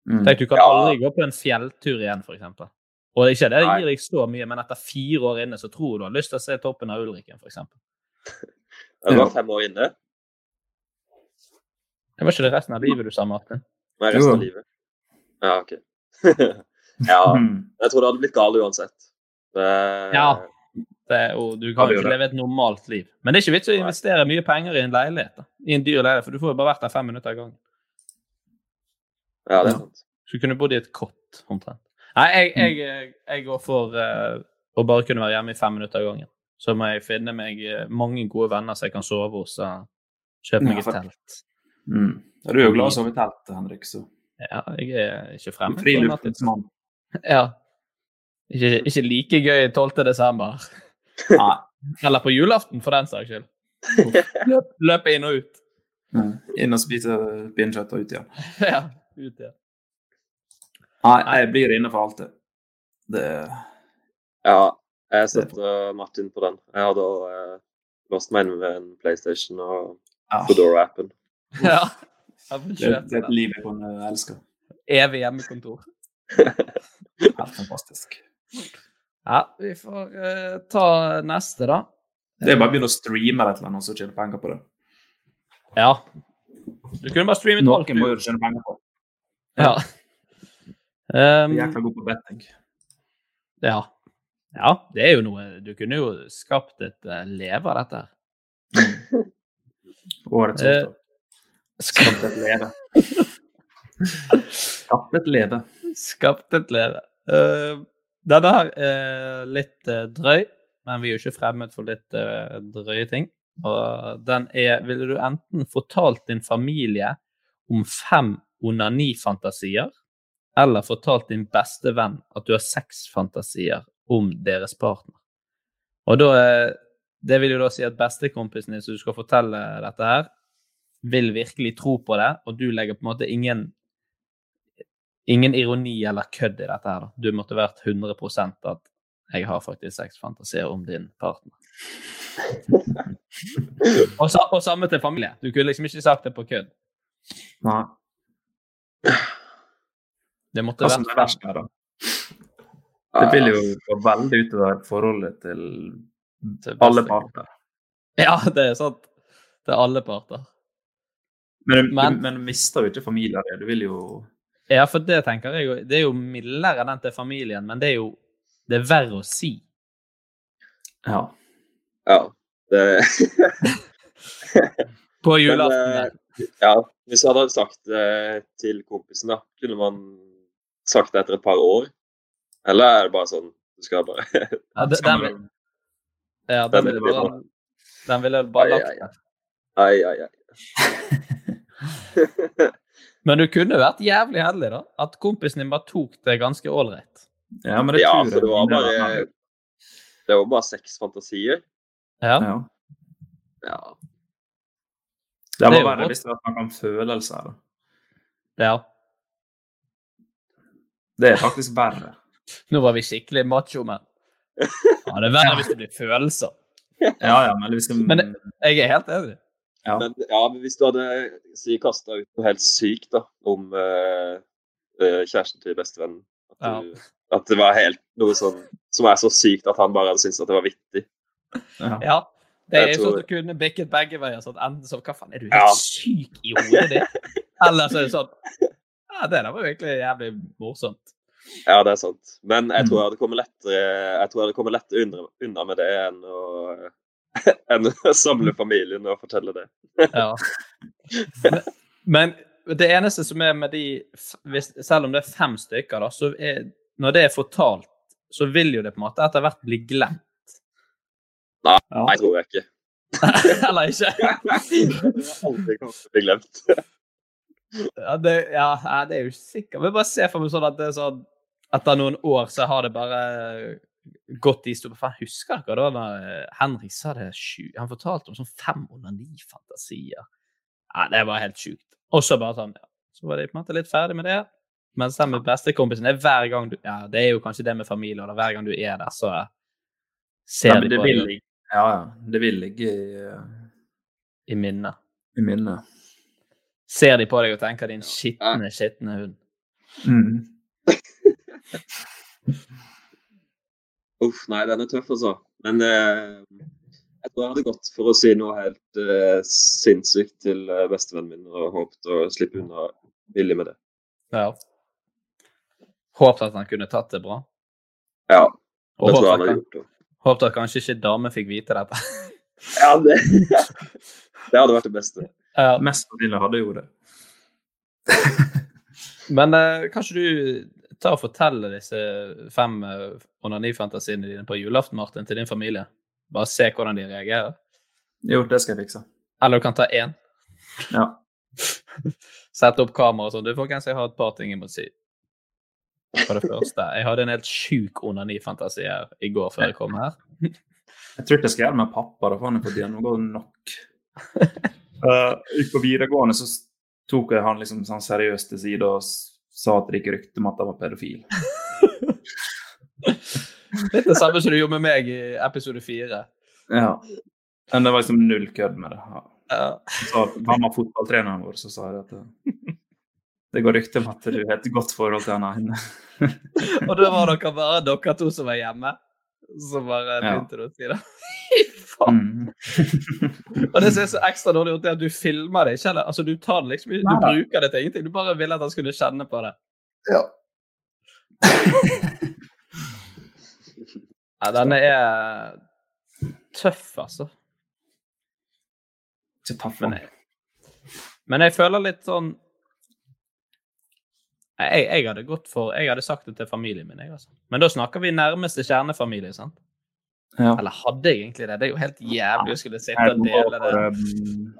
Mm. Tenk, du kan Ja. aldri gå på en fjelltur igjen, eksempel. Og ikke det gir deg så mye, men etter fire år inne så tror du du har lyst til å se toppen av Ulriken, f.eks. Det var fem år inne. Det var ikke det resten av livet du sa, Martin? Nei, resten av livet. Ja, OK. <laughs> ja. Mm. Jeg tror det hadde blitt galt uansett. Det, Ja. Det og du kan jo ikke leve et normalt liv. Men det er ikke vits å investere mye penger i en leilighet. da. I en dyr leilighet, for du får jo bare vært der fem minutter av gangen. Ja, det er sant. Så du kunne bodd i et kott, omtrent. Nei, jeg, jeg, jeg går for uh, å bare kunne være hjemme i fem minutter av gangen. Så må jeg finne meg eh, mange gode venner som jeg kan sove hos. og Kjøpe meg Ja, et telt. Mm. Ja, Du er jo glad i å sove i telt, Henrik, så Ja, jeg er ikke fremmed. for friluftens mann. <laughs> Ja. Ikke, ikke like gøy 12. desember. Nei. <laughs> Eller på julaften, for den saks skyld. <laughs> Løp, løpe inn og ut. Mm. Inn og spise pinnekjøtt og ut igjen. Ja, ut igjen. Nei, jeg blir inne for alltid. Det Ja, jeg støtter Martin på den. Jeg hadde også, eh, låst meg inn med en PlayStation og ja. Foodora-appen. <laughs> Ja. Det, det er et liv jeg kunne elske. Evig hjemmekontor. <laughs> Helt fantastisk. Ja, vi får eh, ta neste, da. Det er bare å begynne å streame et eller annet, og så tjene penger på det. Ja. Du kunne bare streamet alt. Noen må jo tjene penger på. Ja. Um, jækla god på betting. ja. ja, det er jo noe Du kunne jo skapt et uh, leve av dette. <laughs> Årets Eh, opptak. Skapt et leve. <laughs> Skapt et leve. Skapt et leve. Uh, denne her er litt uh, drøy, men vi er jo ikke fremmed for litt uh, drøye ting. Og den er Ville du enten fortalt din familie om fem onanifantasier, eller fortalt din beste venn at du har sexfantasier om deres partner? Og da eh, Det vil jo da si at bestekompisen din som du skal fortelle dette her, vil virkelig tro på det, og du legger på en måte ingen ingen ironi eller kødd i dette her. da. Du måtte vært 100% at jeg har faktisk sexfantasier om din partner. <laughs> og, sa, og samme til familie. Du kunne liksom ikke sagt det på kødd. Nei. Det måtte Hva som vært er verst her, da? Det vil jo gå veldig utover forholdet til til alle parter. Ja, det er sant. Til alle parter. Men, Men- men du mister jo ikke familien din. Du vil jo Ja, for det tenker jeg jo Det er jo mildere den til familien, men det er jo det er verre å si. Ja. Ja. Det, På julaften. eh, ja, hvis jeg hadde sagt det til kompisen, da, kunne man sagt det etter et par år? Eller er det bare sånn du skal bare <laughs> Ja, den, Skal den, man- ja, den den bare, den ville bare lagt ai, der. Ai, ai, ai. <laughs> Men du kunne vært jævlig heldig, da. At kompisen din bare tok det ganske ålreit. Ja, men det ja, tror jeg det var bare. Det var bare seks fantasier. Ja. ja. Ja. Det Det var jo godt. hvis det snakk om følelser. da. ja. Det er faktisk verre. <laughs> Nå var vi skikkelig macho, men <laughs> ja, Det er verre hvis det blir følelser. Ja, ja, men det, Men Jeg er helt enig. ja. Men ja, men hvis du hadde si, kasta ut noe helt sykt da, om eh, eh, kjæresten til bestevennen at, du, at det var helt noe sånn som er så sykt at han bare hadde syntes at det var vittig. ja. Ja. Det er jo sånn at du kunne bikket begge veier. sånn Enten så Hva faen, er du helt Ja. syk i hodet ditt? Eller så er det sånn Ja, det der var virkelig jævlig morsomt. Ja, det er sant. Men jeg Mm. tror jeg hadde kommet lettere, jeg tror jeg hadde kommet lettere unna, med det enn å, <laughs> enn å samle familien og fortelle det. Ja. Men, men det eneste som er med de Selv om det er fem stykker, da, så er når det er fortalt, så vil jo det på en måte etter hvert bli glemt. Nei, Ja. jeg tror jeg ikke. <laughs> Eller ikke? <laughs> Aldri kommet til å bli glemt. Ja, det, ja, det er jo sikkert. Men bare se for meg sånn at det er sånn etter noen år så har det bare gått i stå. Faen, husker dere da eh, Henrik sa det sju Han fortalte om sånn 509 fantasier. Ja, det var helt sjukt. Og så bare sånn, ja. Så var de på en måte litt ferdig med det. Mens den med bestekompisen er hver gang du Ja, det er jo kanskje det med familie, og hver gang du er der, så ser Ja, men de på deg ja, ja. Det vil ligge i, i minnet. i minnet. Ser de på deg og tenker 'din skitne, skitne hund'. Mm. <laughs> Uff, nei, den er tøff, altså. Men eh, jeg tror jeg hadde gått for å si noe helt eh, sinnssykt til eh, bestevennen min og håpet å slippe unna billig med det. Ja. Håpet at han kunne tatt det bra. Ja, Og det tror jeg han hadde gjort. det. håpet at kanskje ikke dame fikk vite dette. Ja, det, <laughs> det hadde vært det beste. Ja. Mest sannsynlig hadde jo det. <laughs> Men eh, kanskje du tar og forteller disse fem uh, onanifantasiene dine på julaften, Martin, til din familie? Bare se hvordan de reagerer. Jo, det skal jeg fikse. Eller du kan ta én. Ja. <laughs> Sette opp kamera og sånn. Du, folkens, jeg har et par ting jeg må si. For det <laughs> første, jeg hadde en helt sjuk onanifantasi her i går før jeg kom her. Jeg tror ikke jeg skal gjøre det med pappa, da får han fått gjennomgå nok. Uh, ut på videregående, så tok jeg han liksom sånn seriøst til side og sa at det gikk rykte om at han var pedofil. <laughs> Litt det samme som du gjorde med meg i episode fire. Ja. Men det var liksom null kødd med det. Ja. Så var fotballtreneren vår, så sa jeg at uh, det går rykter om at du har et godt forhold til han ene. <laughs> Og da var dere bare dere to som var hjemme. Så bare Ja. begynte du å si det. <laughs> Fy faen! Mm. <laughs> Og det som er så ekstra dårlig gjort, er at du filmer det ikke. Eller? Altså, du tar det liksom, du bruker det til ingenting. Du bare ville at han skulle kjenne på det. Ja. <laughs> Ja, denne er tøff, altså. Men jeg, men jeg føler litt sånn jeg, jeg hadde gått for Jeg hadde sagt det til familien min. Jeg, altså. Men da snakker vi nærmeste kjernefamilie. sant? Ja. Eller hadde jeg egentlig det? Det er jo helt jævlig å skulle sitte og dele det. um,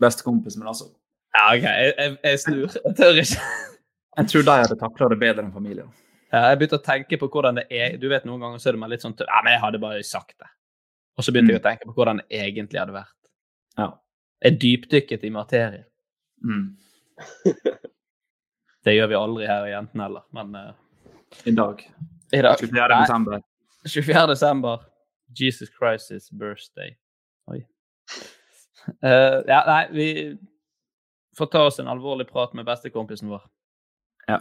bestekompis, men altså Ja, OK, jeg, jeg, jeg snur. Jeg tør ikke. Jeg tror de hadde takla det bedre enn familien. Ja, jeg begynte å tenke på hvordan det er Du vet, noen ganger så er det meg litt sånn tø- Ja, men jeg hadde bare sagt det. Og så begynte jeg å tenke på hvordan det egentlig hadde vært. Ja. Jeg dypdykket i materien. Mm. <laughs> Det gjør vi aldri her i Jentene heller, men uh, I dag. i dag 24. Nei, desember. 24. desember. Jesus Christ's birthday. Oi. Uh, ja, nei, vi får ta oss en alvorlig prat med bestekompisen vår. Ja.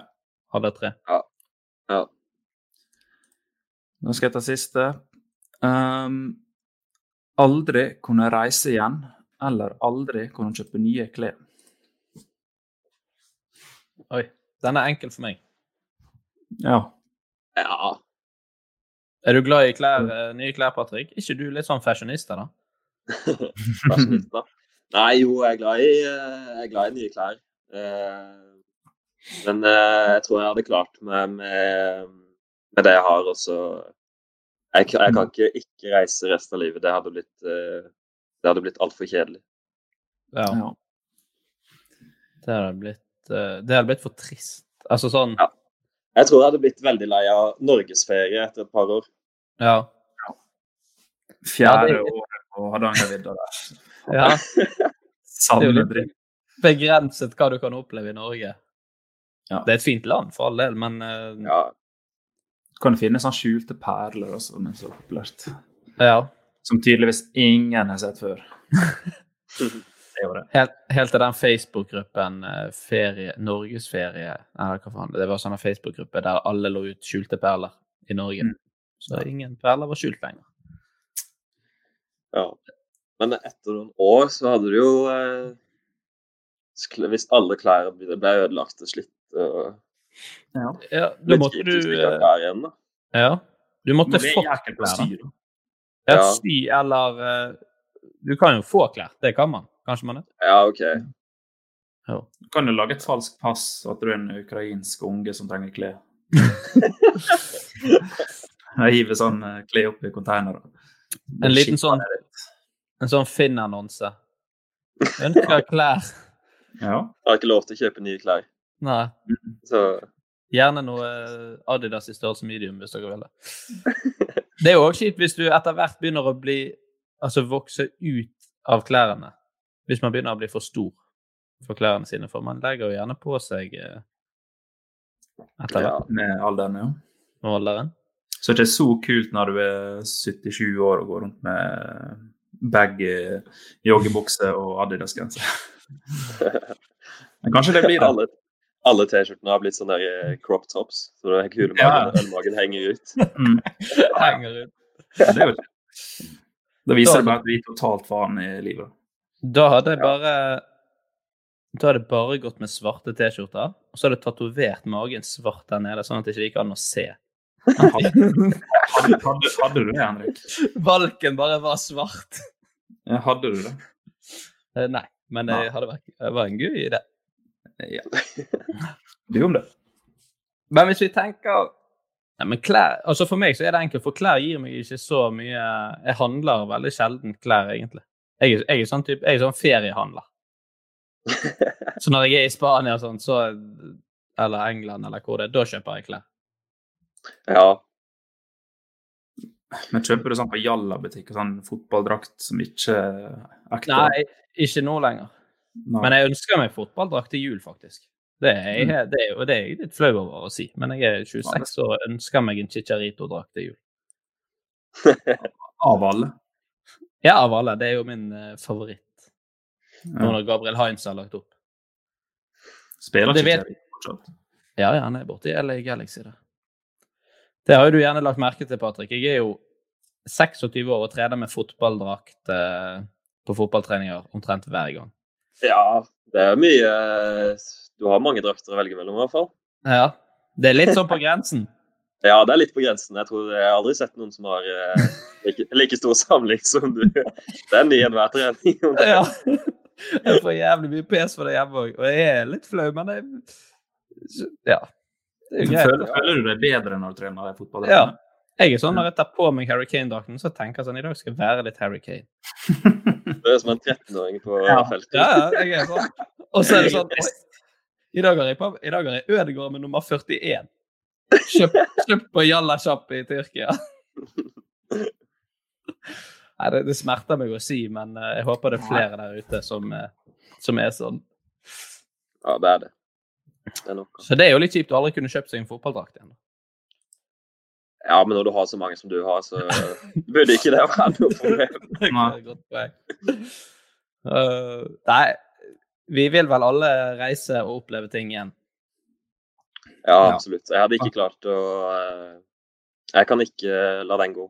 Alle tre. Ja. Nå skal jeg ta siste. Um, aldri kunne reise igjen, eller aldri kunne kjøpe nye klær. Oi. Den er enkel for meg. Ja. Ja. Er du glad i klær, eh, nye klær, Patrick? Ikke du litt sånn fashionista, da? <laughs> Fashionista. Nei, jo, jeg er glad i, eh, er glad i nye klær. Eh, Men jeg tror jeg hadde klart meg med, med det jeg har. også. jeg, jeg kan ikke ikke reise resten av livet. Det hadde blitt, det hadde blitt altfor kjedelig. Ja. ja. Det hadde blitt, det hadde blitt for trist. Altså sånn Ja. Jeg tror jeg hadde blitt veldig lei av norgesferie etter et par år. Ja. Fjerde Ja, året på Hardangervidda der. ja. Samme dritt. begrenset hva du kan oppleve i Norge. Ja. Det er et fint land, for all del, men uh, Ja, Kan finne sånne skjulte perler og sånn, så populært. ja. Som tydeligvis ingen har sett før. <laughs> Helt, helt til den Facebook-gruppen eh, ferie, Norgesferie. Det var sånn Facebook-gruppe der alle lå ut skjulte perler i Norge. Mm. Så ingen perler var skjult lenger. ja. Men etter noen år så hadde du jo eh, Hvis alle klær ble ødelagt og slitt og Ja. Ja, da måtte du du eh, igjen, da. Ja. Du måtte få klær. da. Ja, sy eller eh, Du kan jo få klær. Det kan man. Kanskje man det? Ja, OK. Du kan jo lage et falskt pass og at du er en ukrainsk unge som trenger klær. <laughs> Jeg hiver sånn eh, klær opp i konteinere. En liten sånn En sånn Finn-annonse. Ønsker <laughs> klær. Ja. Jeg har ikke lov til å kjøpe nye klær. Nei. Så Gjerne noe eh, Adidas i størrelse medium, hvis dere vil det. Det er jo også kjipt hvis du etter hvert begynner å bli Altså vokse ut av klærne. Hvis man begynner å bli for stor for klærne sine. For man legger jo gjerne på seg eh, etter ja. hvert Med alderen, ja. med alderen. Så det er ikke så kult når du er 77 år og går rundt med baggy joggebukse og Adidas-genser. Men kanskje det blir det. <laughs> Alle, alle T-skjortene har blitt sånne der, eh, crop tops. Så det er kult Ja. og ølmagen henger ut. <laughs> Mm. Henger ut. Det er jo det. Da viser det bare at vi er totalt faen i livet. Da hadde jeg bare Da hadde jeg bare gått med svarte T-skjorter, og så hadde jeg tatovert magen svart der nede, sånn at det ikke gikk an å se. Hadde, hadde, hadde du det, Henrik? Valken bare var svart. Ja, hadde du det? Eh, Nei, men det hadde vært, det var en gøy idé. Ja. <laughs> Du om det. Men hvis vi tenker Nei, men klær, altså For meg så er det enkelt, for klær gir meg ikke så mye Jeg handler veldig sjelden klær, egentlig. Jeg, er- jeg er sånn type, jeg er sånn feriehandler. <laughs> Så når jeg er i Spania og sånn, så Eller England, eller hvor det er, da kjøper jeg klær. Ja. Men kjøper du sånn på Jalla-butikk sånn fotballdrakt som ikke er ekte? Nei, ikke nå lenger. Nei. Men jeg ønsker meg fotballdrakt til jul, faktisk. Det er, jeg, det er, det er jeg litt flau over å si, men jeg er 26 og ønsker meg en Chicharito-drakt til jul. Av alle. Ja, av alle. Det er jo min eh, favoritt. Nå når Gabriel Heinz har lagt opp. Spiller ikke vet- fortsatt. Ja, ja, han er borte i LA Galaxy, det. Det har jo du gjerne lagt merke til, Patrick. Jeg er jo 26 år og trener med fotballdrakt eh, på fotballtreninger omtrent hver gang. ja. Det er mye Du har mange drakter å velge mellom, i hvert fall. Ja. Det er litt sånn på grensen. Ja, det er litt på grensen. Jeg tror jeg har aldri sett noen som har eh, like, like stor samling som du. Det er ny enhver trening. <laughs> Ja. Jeg får jævlig mye pes for det hjemme òg, og jeg er litt flau, men jeg Ja. Det er greit. Føler, føler du deg bedre når du trener fotball? Ja. Jeg er sånn når jeg tar på meg Harry Kane-drakten, så tenker jeg sånn I dag skal jeg være litt Harry Kane. <laughs> Du er som en 13-åring på Ja, feltet. ja, ja, jeg er sånn. Og så er det sånn I dag har jeg, på- i dag har jeg Ødegaard med nummer 41. Kjøpt, kjøpt på Jalla Shop i Tyrkia. <laughs> Nei, det, det smerter meg å si, men eh, jeg håper det er flere der ute som, eh, som er sånn. Ja, det er det. Det er nok. Så det er jo litt kjipt å aldri kunne kjøpt seg en fotballdrakt igjen. Ja, men når du har så mange som du har, så burde ikke det være noe problem. <laughs> Det er godt poeng. Eh, nei, vi vil vel alle reise og oppleve ting igjen. Ja, absolutt. Jeg hadde ikke klart å eh, Jeg kan ikke la den gå.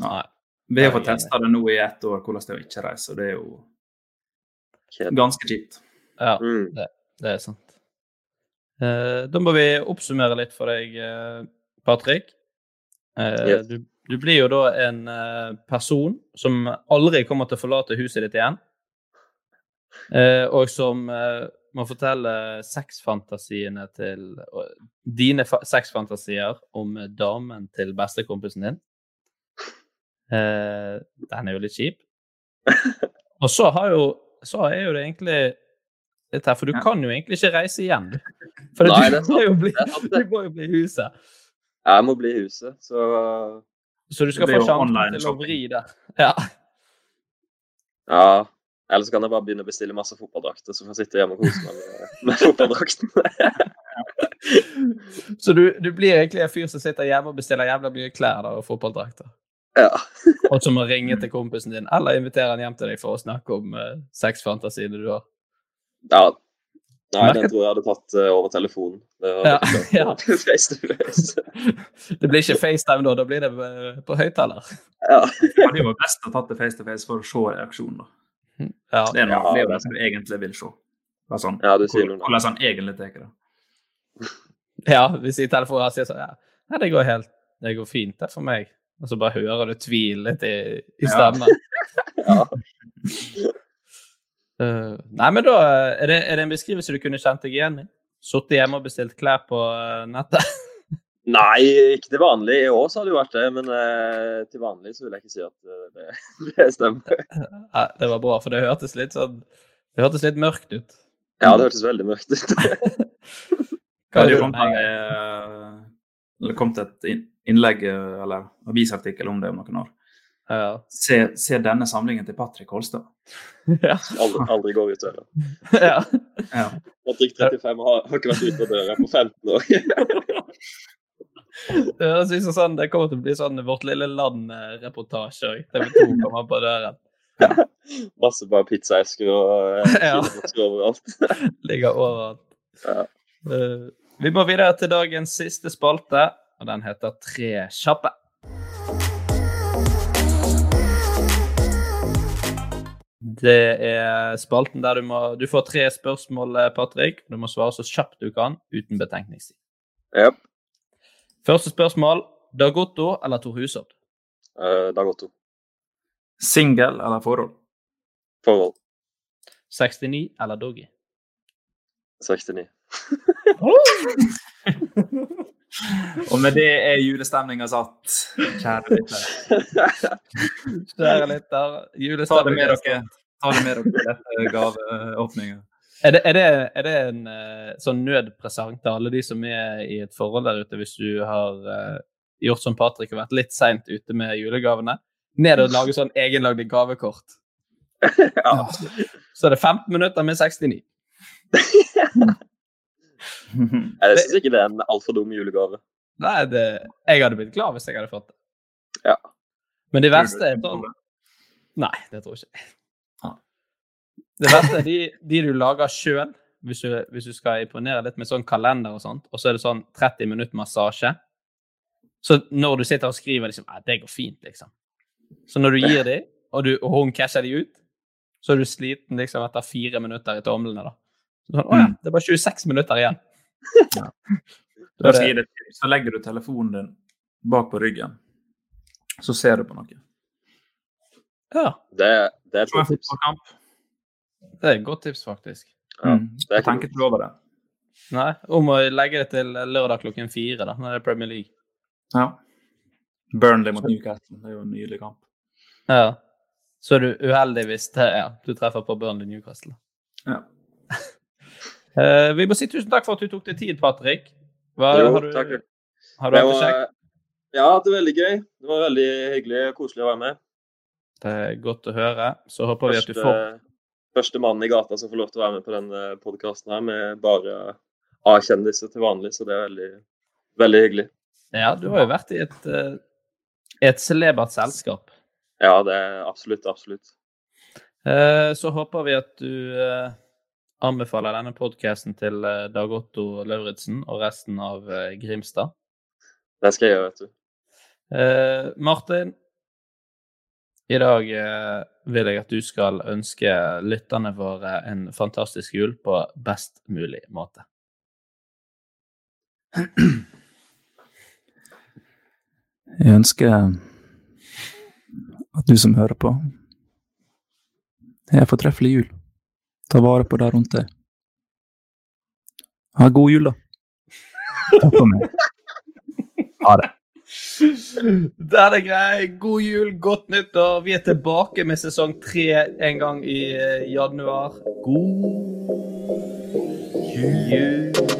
Nei. Vi har fått testa det nå i ett år, hvordan det er å ikke reise. og Det er jo ganske kjipt. Ja, Mm. det, det er sant. Eh, da må vi oppsummere litt for deg, eh, Patrick. Eh, Yes. du, du blir jo da en eh, person som aldri kommer til å forlate huset ditt igjen. Uh, og som eh, må fortelle sexfantasiene til Dine fa sexfantasier om damen til bestekompisen din. Eh, den er jo litt kjip. <laughs> Og så har jo så er jo det egentlig dette her, for du kan jo egentlig ikke reise igjen. For Nei, du, må jo bli, <laughs> du må jo bli i huset. Jeg må bli i huset, så Så du skal få sjansen til å vri det. Ja. ja. Eller så kan jeg bare begynne å bestille masse fotballdrakter, så får jeg sitte hjemme og kose meg med, med fotballdrakten. <laughs> Så du, du blir egentlig en fyr som sitter hjemme og bestiller jævla mye klær da, og fotballdrakter. Ja. <laughs> Og som må ringe til kompisen din, eller invitere han hjem til deg for å snakke om uh, sexfantasiene du har. ja. Nei, den tror jeg hadde tatt uh, over telefonen. Det Ja, <laughs> ja. face to face. Det blir ikke FaceTime da, da blir det eh, på høyttaler. Ja. Det var jo best å tatt det face to face for å se reaksjonen. da. Ja. Det er noe Ja, det er jo det det som du egentlig vil se. Sånn, Ja, hvordan han egentlig tar det. ja, hvis i telefonen han sier sånn ja, nei, det går helt Det går fint, det for meg. Og så bare hører du tvil litt i, i stemmen. <laughs> Ja. uh, <laughs> nei, men da eh, er det, er det en beskrivelse du kunne kjent deg igjen i? Sittet hjemme og bestilt klær på eh, nettet? <laughs> Nei, ikke til vanlig. I år så har det jo vært det, men eh, til vanlig så vil jeg ikke si at eh, det, <laughs> det stemmer. <laughs> Nei, det var bra, for det hørtes litt sånn Det hørtes litt mørkt ut. Ja, det hørtes veldig mørkt ut. <laughs> Hva Det du kom eh, eller kom til et innlegg eh, eller avisartikkel om det om noen år. Ja. Se, se denne samlingen til Patrick Holstad. ja. Aldri, aldri går ut døra. ja. Ja. Patrick 35 har, har ikke vært ute av døra på 15 år. Det sånn, det kommer til å bli sånn Vårt lille land-reportasje òg. TV 2 kommer på døren. Masse bare pizzaesker og eh, <laughs> Ja. overalt. <laughs> Ligger overalt. Ja. Eh, vi må videre til dagens siste spalte, og den heter Tre kjappe. Det er spalten der du må Du får tre spørsmål, eh, Patrick. Du må svare så kjapt du kan, uten betenkningstid. Yep. Første spørsmål. Dag Otto eller Tor Hushovd? Uh, Dag Otto. Singel eller forhold? Forhold. 69 eller Doggy? 69. <laughs> Og med det er julestemninga satt, kjære lytter. <laughs> Kjære lytter, Ta det med er dere. Ta det med dere til dette gaveåpninga. Er det, er det, er det en uh, sånn nødpresang til alle de som er i et forhold der ute, hvis du har uh, gjort som Patrick og vært litt seint ute med julegavene? Ned og lage sånn egenlagde gavekort. <laughs> ja. Så er det 15 minutter med 69. Jeg syns ikke det er en altfor dum julegave. Nei, det, jeg hadde blitt glad hvis jeg hadde fått det. Ja. Men det verste er sånn Nei, det tror jeg ikke. Det verste er de, de du lager sjøl, hvis, hvis du skal imponere litt med sånn kalender og sånt, og så er det sånn 30 minutt massasje. Så når du sitter og skriver liksom, «Ja, det går fint, liksom. Så når du gir dem, og, du, og hun casher de ut, så er du sliten liksom etter fire minutter i tomlene, da. Sånn, å ja, det er bare 26 minutter igjen. <laughs> Ja. Da skal jeg gi det, deg. Så legger du telefonen din bak på ryggen. Så ser du på noe. ja, Det, det er et tips. Det er et godt tips, faktisk. Ja, Mm. det er Jeg ikke tenker ikke over det. Nei, om å legge det til lørdag klokken fire, da, når det er Premier League. Ja. Burnley mot Newcastle. Det er jo en nydelig kamp. Ja. Så er du uheldig hvis det, ja, du treffer på Burnley Newcastle. Ja. uh, <laughs> vi må si tusen takk for at du tok deg tid, Patrick. Hva, Jo, har du, takk. Har du hatt det kjekt? ja, det var veldig gøy. Det var veldig hyggelig og koselig å være med. Det er godt å høre. Så håper vi at du får første mannen i gata som får lov til å være med på denne podkasten her, med bare A-kjendiser til vanlig, så det er veldig, veldig hyggelig. Ja, du har jo vært i et, eh, et celebert selskap. Ja, det er absolutt, absolutt. Eh, Så håper vi at du eh, anbefaler denne podkasten til eh, Dag Otto Lauritzen og resten av eh, Grimstad. Det skal jeg gjøre, vet du. Eh, Martin, i dag eh, vil jeg at du skal ønske lytterne våre en fantastisk jul på best mulig måte. Jeg ønsker at du som hører på, har en fortreffelig jul. Ta vare på det rundt deg. Ha god jul, da. Takk for meg. Ha det. Der er grei. God jul, godt nyttår. Vi er tilbake med sesong tre en gang i eh, januar. God jul.